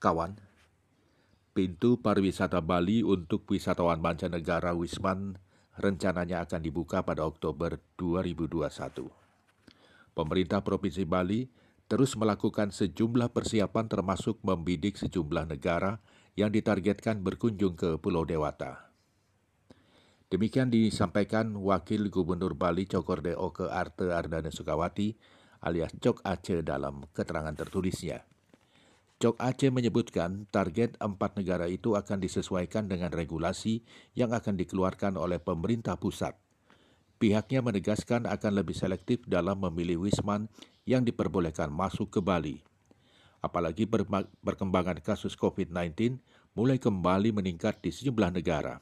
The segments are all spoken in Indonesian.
Kawan, pintu pariwisata Bali untuk wisatawan mancanegara Wisman rencananya akan dibuka pada Oktober 2021. Pemerintah Provinsi Bali terus melakukan sejumlah persiapan termasuk membidik sejumlah negara yang ditargetkan berkunjung ke Pulau Dewata. Demikian disampaikan Wakil Gubernur Bali Cokorde Oke Arte Ardana Sukawati alias Cok Aceh dalam keterangan tertulisnya. Cok Aceh menyebutkan target empat negara itu akan disesuaikan dengan regulasi yang akan dikeluarkan oleh pemerintah pusat. Pihaknya menegaskan akan lebih selektif dalam memilih wisman yang diperbolehkan masuk ke Bali. Apalagi perkembangan kasus COVID-19 mulai kembali meningkat di sejumlah negara.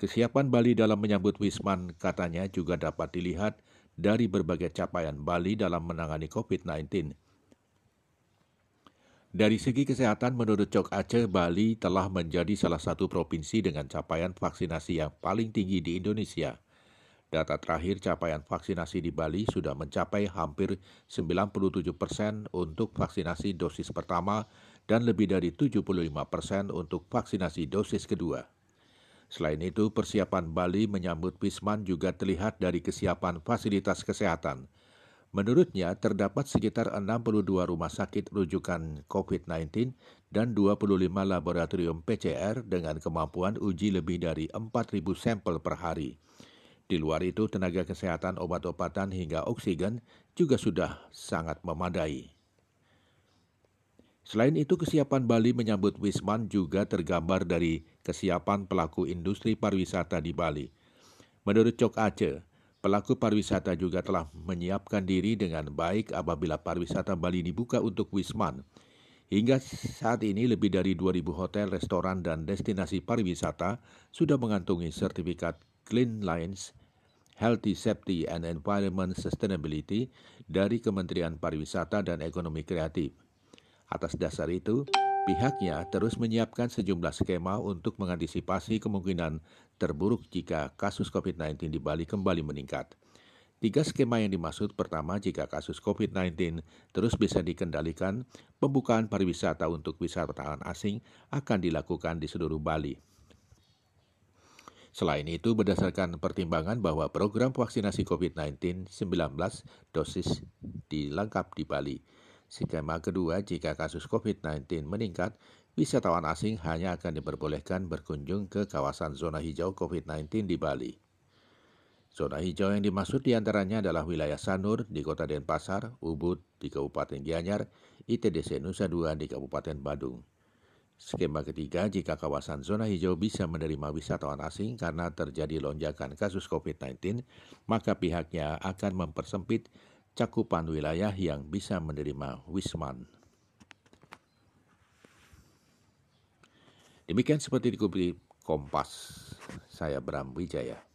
Kesiapan Bali dalam menyambut wisman katanya juga dapat dilihat dari berbagai capaian Bali dalam menangani COVID-19 dari segi kesehatan, menurut Cok Aceh, Bali telah menjadi salah satu provinsi dengan capaian vaksinasi yang paling tinggi di Indonesia. Data terakhir capaian vaksinasi di Bali sudah mencapai hampir 97 persen untuk vaksinasi dosis pertama dan lebih dari 75 persen untuk vaksinasi dosis kedua. Selain itu, persiapan Bali menyambut Wisman juga terlihat dari kesiapan fasilitas kesehatan – Menurutnya, terdapat sekitar 62 rumah sakit rujukan COVID-19 dan 25 laboratorium PCR dengan kemampuan uji lebih dari 4.000 sampel per hari. Di luar itu, tenaga kesehatan obat-obatan hingga oksigen juga sudah sangat memadai. Selain itu, kesiapan Bali menyambut Wisman juga tergambar dari kesiapan pelaku industri pariwisata di Bali. Menurut Cok Aceh, Pelaku pariwisata juga telah menyiapkan diri dengan baik apabila pariwisata Bali dibuka untuk Wisman. Hingga saat ini lebih dari 2.000 hotel, restoran, dan destinasi pariwisata sudah mengantungi sertifikat Clean Lines, Healthy Safety and Environment Sustainability dari Kementerian Pariwisata dan Ekonomi Kreatif. Atas dasar itu, Pihaknya terus menyiapkan sejumlah skema untuk mengantisipasi kemungkinan terburuk jika kasus COVID-19 di Bali kembali meningkat. Tiga skema yang dimaksud pertama jika kasus COVID-19 terus bisa dikendalikan, pembukaan pariwisata untuk wisatawan asing akan dilakukan di seluruh Bali. Selain itu, berdasarkan pertimbangan bahwa program vaksinasi COVID-19 19 dosis dilengkap di Bali, Skema kedua, jika kasus COVID-19 meningkat, wisatawan asing hanya akan diperbolehkan berkunjung ke kawasan zona hijau COVID-19 di Bali. Zona hijau yang dimaksud di antaranya adalah wilayah Sanur di kota Denpasar, Ubud di Kabupaten Gianyar, ITDC Nusa Dua di Kabupaten Badung. Skema ketiga, jika kawasan zona hijau bisa menerima wisatawan asing karena terjadi lonjakan kasus COVID-19, maka pihaknya akan mempersempit cakupan wilayah yang bisa menerima Wisman. Demikian seperti dikutip Kompas, saya Bram Wijaya.